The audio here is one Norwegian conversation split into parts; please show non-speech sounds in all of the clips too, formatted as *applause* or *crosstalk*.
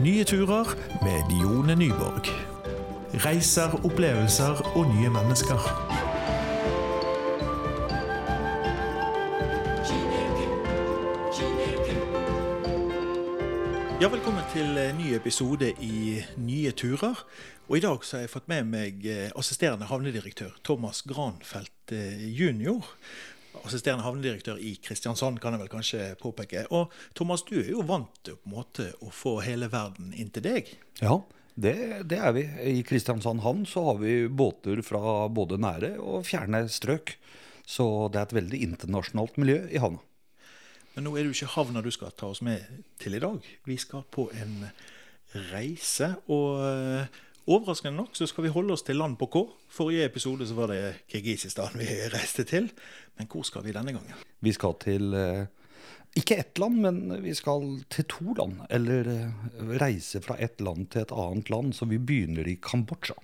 Nye turer med Dione Nyborg. Reiser, opplevelser og nye mennesker. Ja, Velkommen til en ny episode i Nye turer. Og I dag så har jeg fått med meg eh, assisterende havnedirektør Thomas Granfeldt eh, jr. Assisterende havnedirektør i Kristiansand, kan jeg vel kanskje påpeke. Og Thomas, du er jo vant til på en måte å få hele verden inn til deg. Ja, det, det er vi. I Kristiansand havn så har vi båter fra både nære og fjerne strøk. Så det er et veldig internasjonalt miljø i havna. Men nå er det jo ikke havna du skal ta oss med til i dag. Vi skal på en reise. Og eh, overraskende nok så skal vi holde oss til land på K. Forrige episode så var det Kirgisistan vi *laughs* reiste til. Men hvor skal vi denne gangen? Vi skal til eh, ikke ett land, men vi skal til to land. Eller eh, reise fra ett land til et annet land. Så vi begynner i Kambodsja.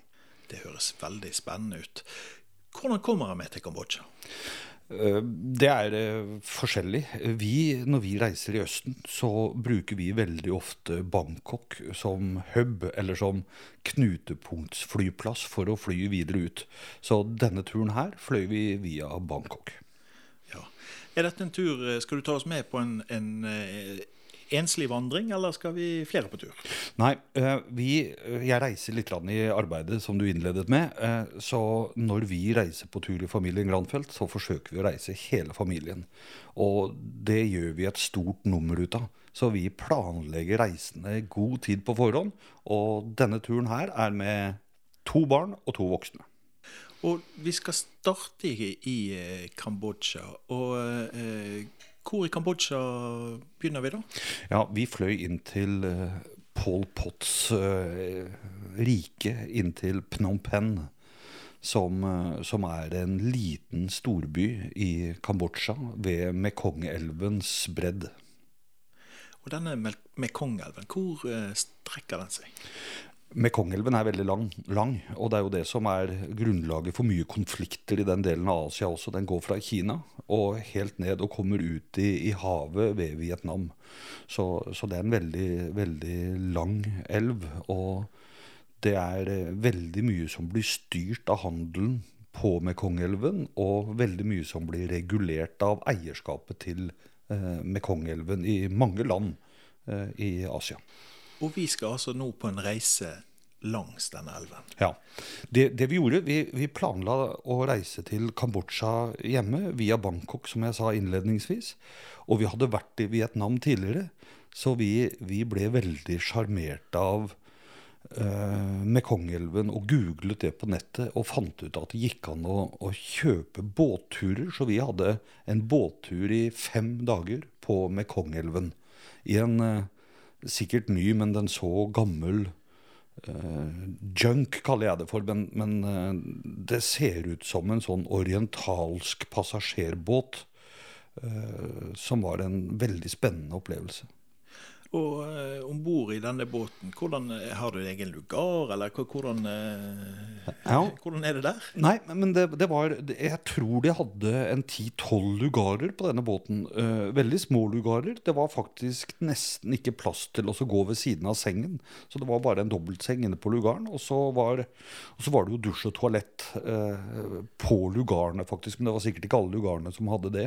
Det høres veldig spennende ut. Hvordan kommer jeg med til Kambodsja? Eh, Det er eh, forskjellig. Vi, når vi reiser i Østen, så bruker vi veldig ofte Bangkok som hub, eller som knutepunktsflyplass for å fly videre ut. Så denne turen her fløy vi via Bangkok. Ja. Er dette en tur eh, Skal du ta oss med på en, en enslig vandring, eller skal vi flere på tur? Nei, eh, vi, jeg reiser litt i arbeidet, som du innledet med. eh, Så når vi reiser på tur i familien Granfeldt, så forsøker vi å reise hele familien. Og det gjør vi et stort nummer ut av. Så vi planlegger reisene god tid på forhånd. Og denne turen her er med to barn og to voksne. Og vi skal starte i, eh, Kambodsja. Og eh, hvor i Kambodsja begynner vi da? Ja, vi fløy inn til eh, Pol Pots eh, rike, inn til Phnom Penh. Som, eh, som er en liten storby i Kambodsja ved Mekongelvens bredd. Og denne Mekongelven, hvor strekker den seg? Mekongelven er veldig lang, lang, og det er jo det som er grunnlaget for mye konflikter i den delen av Asia også. Den går fra Kina og helt ned og kommer ut i, i havet ved Vietnam. Så, så det er en veldig, veldig lang elv. Og det er eh, veldig mye som blir styrt av handelen på Mekongelven, og veldig mye som blir regulert av eierskapet til eh, Mekongelven i mange land eh, i Asia. Og vi skal altså nå på en reise langs denne elven. Ja. Det, det vi gjorde, vi, vi planla å reise til Kambodsja hjemme via Bangkok, som jeg sa innledningsvis. Og vi hadde vært i Vietnam tidligere, så vi, vi ble veldig sjarmert av eh, Mekongelven og googlet det på nettet og fant ut at det gikk an å, å kjøpe båtturer. Så vi hadde en båttur i fem dager på Mekongelven. I en eh, sikkert ny, men den så gammel uh, junk, kaller jeg det for. Men, men uh, det ser ut som en sånn orientalsk passasjerbåt. Uh, som var en veldig spennende opplevelse. Og eh, om bord i denne båten, hvordan, eh, har du egen lugar, eller hvordan, eh, Ja. hvordan er det der? Nei, men det, det var Jeg tror de hadde en ti-tolv lugarer på denne båten. Eh, veldig små lugarer. Det var faktisk nesten ikke plass til å gå ved siden av sengen. Så det var bare en dobbeltseng inne på lugaren. Og så var, og så var det jo dusj og toalett eh, på lugarene, faktisk. Men det var sikkert ikke alle lugarene som hadde det.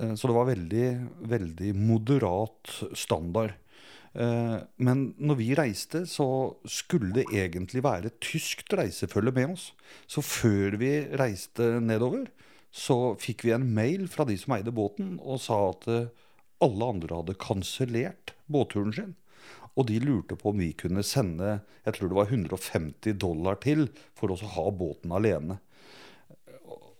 Eh, så det var veldig, veldig moderat standard. Eh, Men når vi reiste, så skulle det egentlig være tyskt reisefølge med oss. Så før vi reiste nedover, så fikk vi en mail fra de som eide båten, og sa at eh, alle andre hadde kansellert båtturen sin. Og de lurte på om vi kunne sende jeg tror det var 150 dollar til for oss å ha båten alene.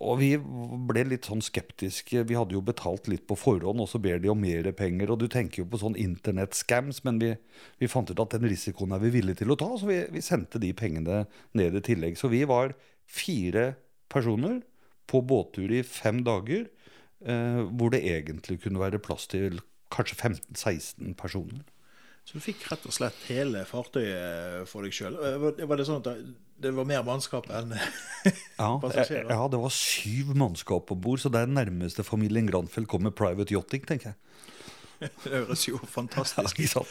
Og vi ble litt sånn skeptiske. Vi hadde jo betalt litt på forhånd, og så ber de om mer penger. Og du tenker jo på sånn internett-scams, men vi, vi fant ut at den risikoen er vi villige til å ta, så vi, vi sendte de pengene ned i tillegg. Så vi var fire personer på båttur i fem dager, eh, hvor det egentlig kunne være plass til kanskje 15-16 personer. Så du fikk rett og slett hele fartøyet for deg sjøl. Var det sånn at det var mer mannskap enn *laughs* Ja, Passasjerer. ja, det var syv mannskap om bord, så det er nærmeste familien Granfeld kom med private yachting, tenker jeg. *laughs* Det høres jo fantastisk ut. Ja,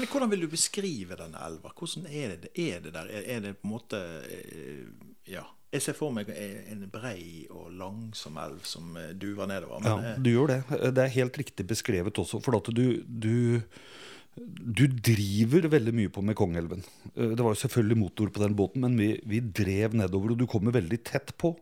Men hvordan vil du beskrive denne elva? Hvordan er det, er det der? Er, det på en måte eh, Ja. Jeg ser for meg en brei og langsom elv som eh, duver nedover. Ja, Men eh, du gjør det. Det er helt riktig beskrevet også. For at du, du, du driver veldig mye på Mekongelven. Eh, Det var jo selvfølgelig motor på den båten, men vi, vi drev nedover, og du kommer veldig tett på.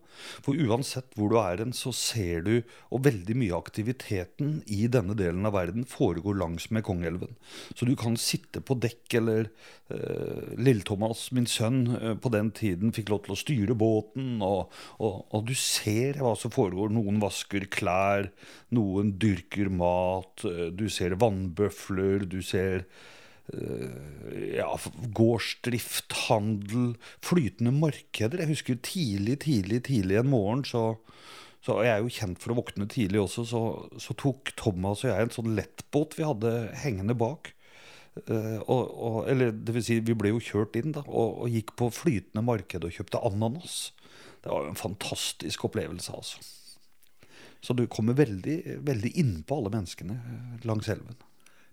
For uansett hvor du er hen, så ser du Og veldig mye av aktiviteten i denne delen av verden foregår langs Mekongelven. Så du kan sitte på dekk, eller eh, Lille-Thomas, min sønn, eh, på den tiden fikk lov til å styre båten, og, og, og du ser hva som foregår. Noen vasker klær, noen dyrker mat, eh, du ser vannbøfler, du ser ja, gårdsdrift, handel, flytende markeder. Jeg husker tidlig, tidlig, tidlig en morgen så, så Jeg er jo kjent for å våkne tidlig også, så, så tok Thomas og jeg en sånn lettbåt vi hadde hengende bak. Eh, og, og, eller det vil si, vi ble jo kjørt inn da, og, og gikk på flytende marked og kjøpte ananas. Det var jo en fantastisk opplevelse, altså. Så du kommer veldig, veldig innpå alle menneskene eh, langs elven.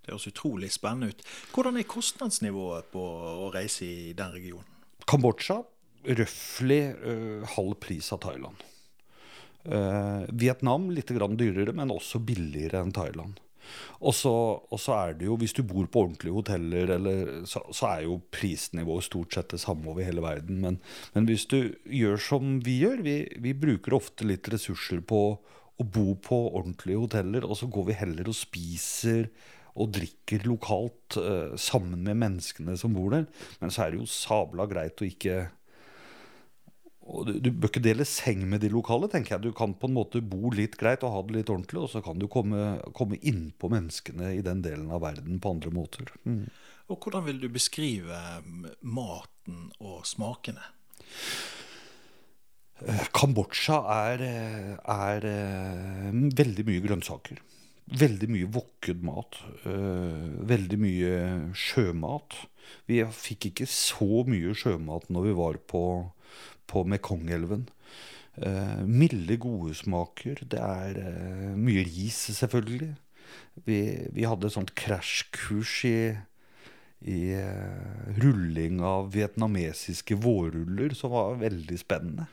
Det høres utrolig spennende ut. Hvordan er kostnadsnivået på å reise i den regionen? Kambodsja røftlig uh, halv pris av Thailand. Uh, Vietnam litt dyrere, men også billigere enn Thailand. Og så er det jo, hvis du bor på ordentlige hoteller, eller, så, så er jo prisnivået stort sett det samme over hele verden. Men, men hvis du gjør som vi gjør, vi, vi bruker ofte litt ressurser på å bo på ordentlige hoteller, og så går vi heller og spiser og drikker lokalt eh, sammen med menneskene som bor der. Men så er det jo sabla greit å ikke og du, du bør ikke dele seng med de lokale, tenker jeg. Du kan på en måte bo litt greit og ha det litt ordentlig, og så kan du komme, komme innpå menneskene i den delen av verden på andre måter. Mm. Og hvordan vil du beskrive maten og smakene? Kambodsja er, eh, er eh, veldig mye grønnsaker. Veldig mye vokket mat. eh, veldig mye sjømat. Vi fikk ikke så mye sjømat når vi var på, på Mekongelven. Eh, milde, gode smaker. Det er eh, mye ris, selvfølgelig. Vi, vi hadde et sånt krasjkurs i, i rulling av vietnamesiske vårruller, som var veldig spennende.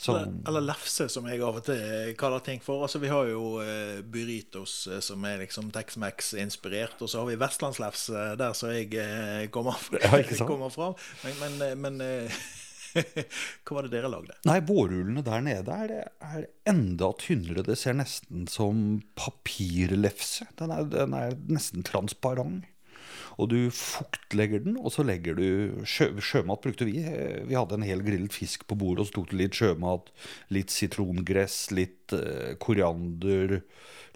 Så, Eller, lefse, som jeg av og til kaller ting for. Altså, Vi har jo uh, burritos eh, som er liksom Tex-Mex-inspirert, og så har vi vestlandslefse der som jeg uh, kommer, fra, Ja, *laughs* kommer fra. Men, men, men uh, *laughs* hva var det dere lagde? Nei, vårrullene der nede er, er enda tynnere. Det ser nesten som papirlefse. Den er, den er nesten transparent. Og du fuktlegger den, og så legger du sjø, Sjømat brukte vi. Eh, Vi hadde en hel grillet fisk på bordet, og så tok du litt sjømat, litt sitrongress, litt uh, koriander,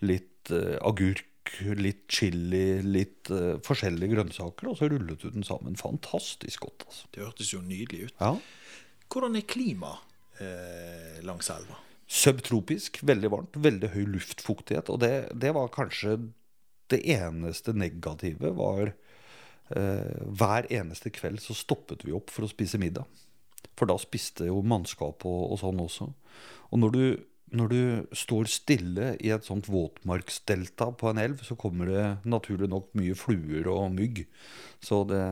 litt uh, agurk, litt chili, litt uh, forskjellige grønnsaker, og så rullet du den sammen. Fantastisk godt, altså. Det hørtes jo nydelig ut. Ja. Hvordan er klimaet eh, langs elva? Subtropisk, veldig varmt, veldig høy luftfuktighet. Og det, det var kanskje det eneste negative var Hver eneste kveld så stoppet vi opp for å spise middag. For da spiste jo mannskap og, og sånn også. Og når du, når du står stille i et sånt våtmarksdelta på en elv, så kommer det naturlig nok mye fluer og mygg. Så det,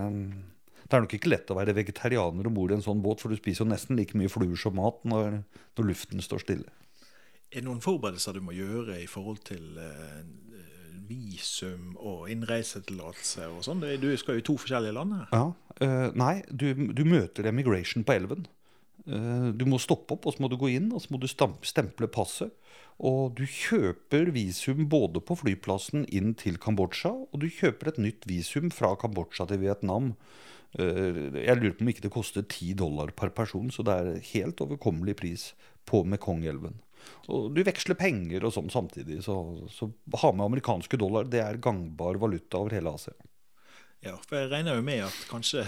det er nok ikke lett å være vegetarianer om bord i en sånn båt, for du spiser jo nesten like mye fluer som mat når, når luften står stille. Er det noen forberedelser du må gjøre i forhold til eh, visum og innreisetillatelse og sånn? Du skal jo i to forskjellige land her. Ja, Uh, Nei, du, du møter emigration på elven. Uh, du må stoppe opp, og så må du gå inn, og så må du stemple passet. Og du kjøper visum både på flyplassen inn til Kambodsja, og du kjøper et nytt visum fra Kambodsja til Vietnam. Eh, Jeg lurer på om ikke det koster 10 dollar per person, så det er helt overkommelig pris på Mekongelven. Og du veksler penger og sånn samtidig, så, så ha med amerikanske dollar. Det er gangbar valuta over hele Asia. Ja, for jeg regner jo med at kanskje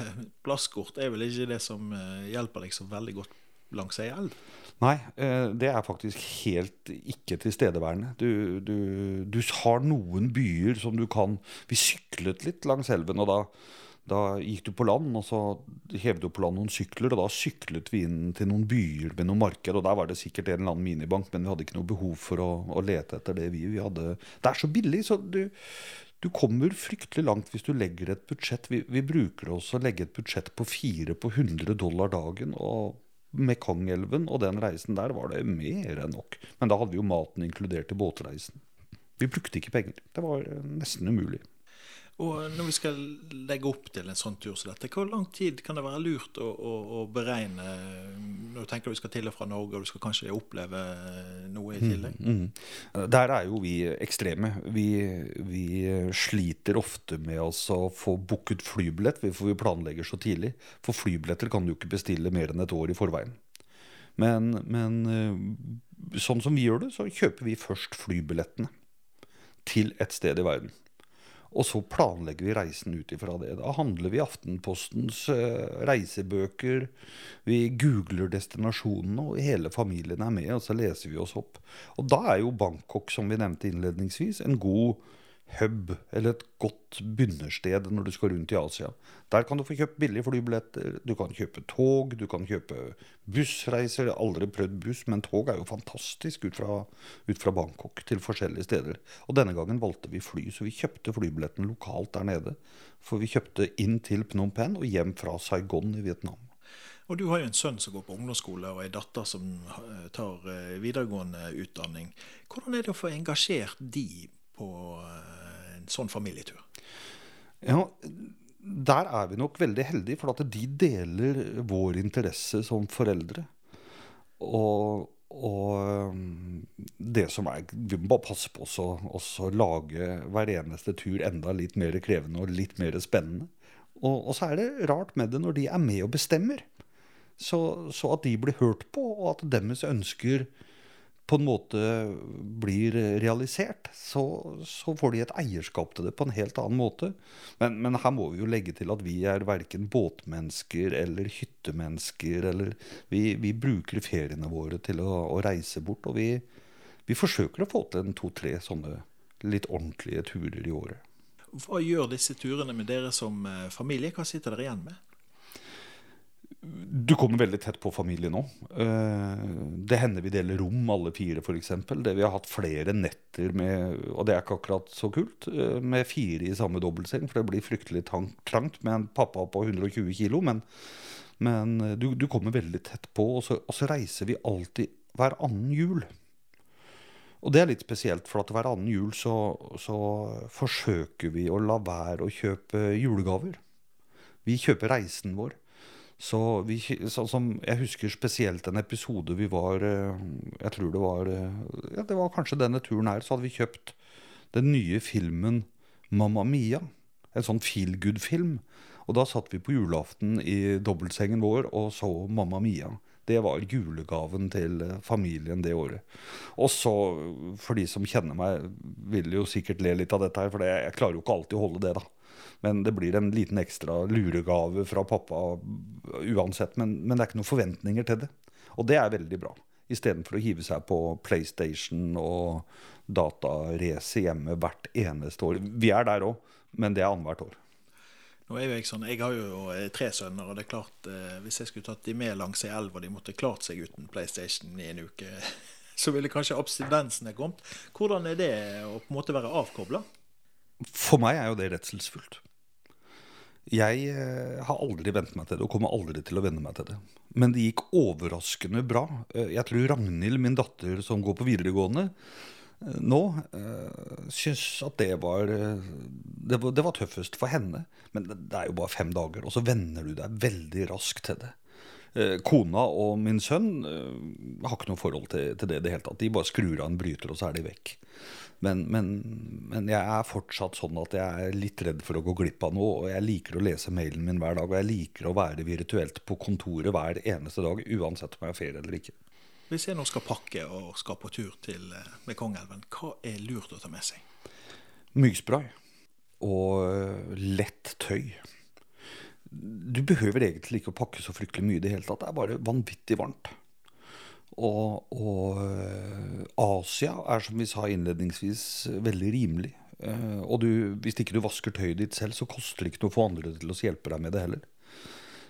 plastkort er vel ikke det som eh, hjelper deg så veldig godt langs ei elv? Nei, eh, det er faktisk helt ikke tilstedeværende. Du, du, du har noen byer som du kan Vi syklet litt langs elven, og da, Da gikk du på land, og så hev du på land noen sykler, og da syklet vi inn til noen byer med noen marked, og der var det sikkert en eller annen minibank, men vi hadde ikke noe behov for å, å lete etter det, vi. vi hadde, det er så billig, så du, du kommer fryktelig langt hvis du legger et budsjett. Vi, vi bruker også å legge et budsjett på fire på 100 dollar dagen, og Mekongelven og den reisen der var det mer enn nok. Men da hadde vi jo maten inkludert i båtreisen. Vi brukte ikke penger. Det var nesten umulig. Og når vi skal legge opp til en sånn tur som dette, hvor lang tid kan det være lurt å, å, å beregne når du tenker du skal til og fra Norge, og du skal kanskje oppleve noe i tillegg? Mm, mm. Der er jo vi ekstreme. Vi, vi sliter ofte med å få booket flybillett, for vi planlegger så tidlig. For flybilletter kan du ikke bestille mer enn et år i forveien. Men, men sånn som vi gjør det, så kjøper vi først flybillettene til et sted i verden. Og så planlegger vi reisen ut ifra det. Da handler vi Aftenpostens uh, reisebøker. Vi googler destinasjonene, og hele familien er med. Og så leser vi oss opp. Og da er jo Bangkok, som vi nevnte innledningsvis, en god hub, eller et godt begynnersted når du skal rundt i Asia. Der kan du få kjøpt billige flybilletter, du kan kjøpe tog, du kan kjøpe bussreiser. Jeg har aldri prøvd buss, men tog er jo fantastisk ut fra, ut fra, Bangkok til forskjellige steder. Og denne gangen valgte vi fly, så vi kjøpte flybilletten lokalt der nede. For vi kjøpte inn til Phnom Penh og hjem fra Saigon i Vietnam. Og du har jo en sønn som går på ungdomsskole, og ei datter som eh, tar eh, videregående utdanning. Hvordan er det å få engasjert de på eh, en sånn familietur? Ja, der er vi nok veldig heldige, for at de deler vår interesse som foreldre. Og, og det som er Vi må bare passe på å lage hver eneste tur enda litt mer krevende og litt mer spennende. Og, og, så er det rart med det når de er med og bestemmer. Så, så at de blir hørt på, og at deres ønsker på en måte blir realisert, så, så, får de et eierskap til det på en helt annen måte. Men, men, her må vi jo legge til at vi er verken båtmennesker eller hyttemennesker. Eller vi, vi bruker feriene våre til å, å reise bort. Og vi, vi, forsøker å få til en to-tre sånne litt ordentlige turer i året. Hva gjør disse turene med dere som eh, familie? Hva sitter dere igjen med? Du kommer veldig tett på familien nå. Eh, det hender vi deler rom, alle fire f.eks. Det vi har hatt flere netter med, og det er ikke akkurat så kult, eh, med fire i samme dobbeltseng. For det blir fryktelig trangt med en pappa på 120 kg. Men, men eh, du, du, kommer veldig tett på, og så, og så, reiser vi alltid hver annen jul. Og det er litt spesielt, for at hver annen jul så, så forsøker vi å la være å kjøpe julegaver. Vi kjøper reisen vår. Så vi, så som, Jeg husker spesielt en episode vi var eh, Jeg tror det var eh, ja, Det var kanskje denne turen her. Så hadde vi kjøpt den nye filmen Mamma Mia. En sånn feel good-film. Og da satt vi på julaften i dobbeltsengen vår og så Mamma Mia. Det var julegaven til eh, familien det året. Og så, for de som kjenner meg, vil jo sikkert le litt av dette her, for jeg klarer jo ikke alltid å holde det, da. Men det blir en liten ekstra luregave fra pappa uansett. Men, men, det er ikke noen forventninger til det. Og det er veldig bra. Istedenfor å hive seg på PlayStation og datarace hjemme hvert eneste år. Vi er der òg, men det er annethvert år. Nå er jo Jeg sånn, jeg har jo eh, tre sønner, og det er klart eh, hvis jeg skulle tatt de med langs ei elv, og de måtte klart seg uten PlayStation i en uke, *laughs* så ville kanskje abstinensene kommet. Hvordan er det å på en måte være avkobla? For meg er jo det redselsfullt. Jeg eh, har aldri vent meg til det, og kommer aldri til å venne meg til det. Men det gikk overraskende bra. Eh, jeg tror Ragnhild, min datter som går på videregående eh, nå, syns at det var, det var, det var tøffest for henne. Men det er jo bare fem dager, og så venner du deg veldig raskt til det. Kona og min sønn har ikke noe forhold til, til det i det hele tatt. De bare skrur av en bryter, og så er de vekk. Men, men, men, jeg er fortsatt sånn at jeg er litt redd for å gå glipp av noe. Og jeg liker å lese mailen min hver dag, og jeg liker å være virtuelt på kontoret hver eneste dag, uansett om jeg har ferie eller ikke. Hvis jeg nå skal pakke og skal på tur til eh, Mekongelven, hva er lurt å ta med seg? Myggspray og eh, lett tøy. Du behøver egentlig ikke å pakke så fryktelig mye i det hele tatt. Det er bare vanvittig varmt. Og, og, eh, Asia er, som vi sa innledningsvis, veldig rimelig. Eh, og du, hvis ikke du vasker tøyet ditt selv, så koster det ikke noe å få andre til å hjelpe deg med det heller.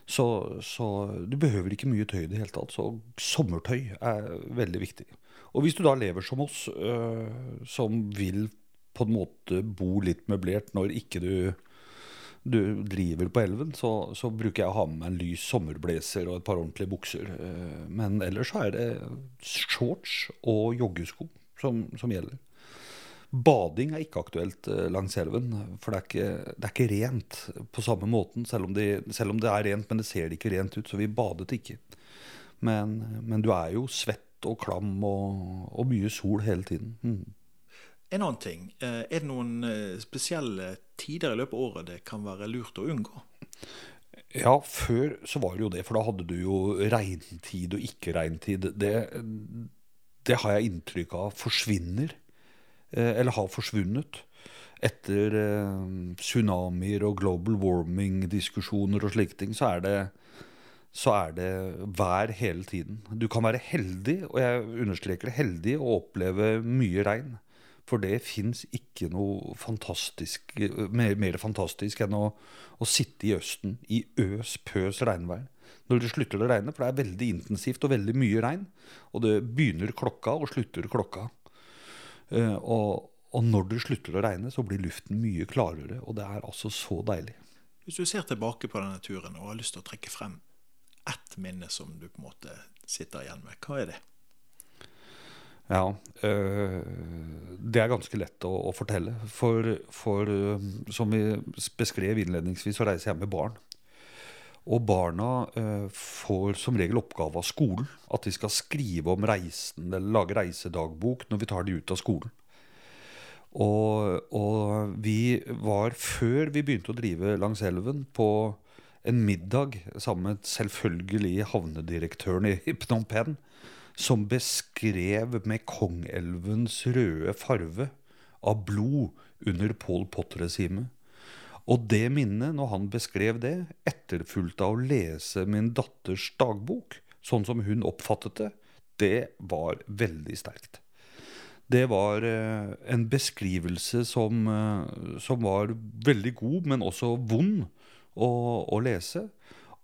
Så, så du behøver ikke mye tøy i det hele tatt. Så sommertøy er veldig viktig. Og hvis du da lever som oss, øh, som vil på en måte bo litt møblert når ikke du, du driver på elven, så, så, bruker jeg å ha med meg en lys sommerblazer og et par ordentlige bukser. Eh, men ellers så er det shorts og joggesko som, som gjelder. Bading er ikke aktuelt eh, langs elven, for det er, ikke, det er ikke, rent på samme måten. Selv om, det, selv om, det, er rent, men det ser ikke rent ut, så vi badet ikke. Men, men du er jo svett og klam og, og mye sol hele tiden. Mm. En annen ting, eh, Er det noen eh, spesielle tider i løpet av året det kan være lurt å unngå? Ja, før så var det jo det, for da hadde du jo regntid og ikke-regntid. Det, det har jeg inntrykk av forsvinner Eh, eller har forsvunnet etter tsunamier og global warming-diskusjoner og slike ting, så er, det, så er det vær hele tiden. Du kan være heldig, og jeg understreker det, heldig å oppleve mye regn. For det fins ikke noe fantastisk, mer, mer fantastisk enn å, å, sitte i Østen i øs pøs regnvær. Når det slutter å regne, for det er veldig intensivt og veldig mye regn. Og det begynner klokka og slutter klokka. Uh, og, og når det slutter å regne, så blir luften mye klarere, og det er altså så deilig. Hvis du ser tilbake på denne turen og har lyst til å trekke frem ett minne som du på en måte sitter igjen med, hva er det? Ja, øh, det er ganske lett å, å fortelle. For, for øh, som vi beskrev innledningsvis, så reiser jeg med barn. Og barna øh, får som regel oppgave av skolen at de skal skrive om reisen eller lage reisedagbok når vi tar de ut av skolen. Og, og, vi var, før vi begynte å drive langs elven, på en middag sammen med selvfølgelig havnedirektøren i Phnom Penh, som beskrev med Kongelvens røde farve av blod under Paul Pott-regimet. Og det minnet, når han beskrev det, etterfulgt av å lese min datters dagbok, sånn som hun oppfattet det, det var veldig sterkt. Det var eh, en beskrivelse som, eh, som, var veldig god, men også vond å, å, lese.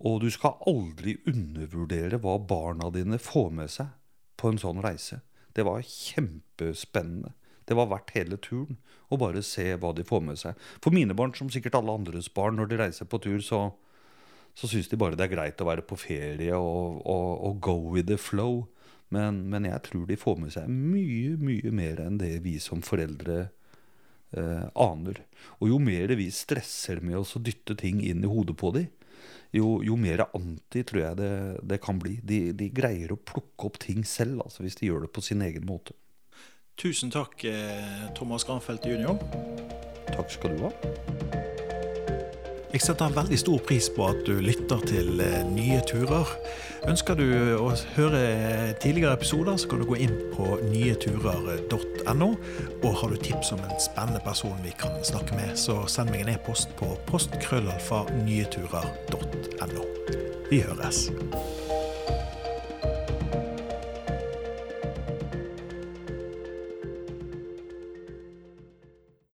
Og du skal aldri undervurdere hva barna dine får med seg på en sånn reise. Det var kjempespennende. Det var verdt hele turen å bare se hva de får med seg. For mine barn, som sikkert alle andres barn, når de reiser på tur, så, så syns de bare det er greit å være på ferie og, og, og go with the flow. Men, men, jeg tror de får med seg mye, mye mer enn det vi som foreldre eh, aner. Og jo mer vi stresser med oss å dytte ting inn i hodet på dem, jo, jo, mer anti tror jeg det, det kan bli. De, de, greier å plukke opp ting selv, altså, hvis de gjør det på sin egen måte. Tusen takk, eh, Thomas Granfeldt jr. Takk skal du ha. Jeg setter veldig stor pris på at du lytter til eh, nye turer. Ønsker du å høre tidligere episoder, så kan du gå inn på nyeturer.no. Og har du tips om en spennende person vi kan snakke med, så send meg en e-post på postkrøllalfa nyeturer.no. Vi høres.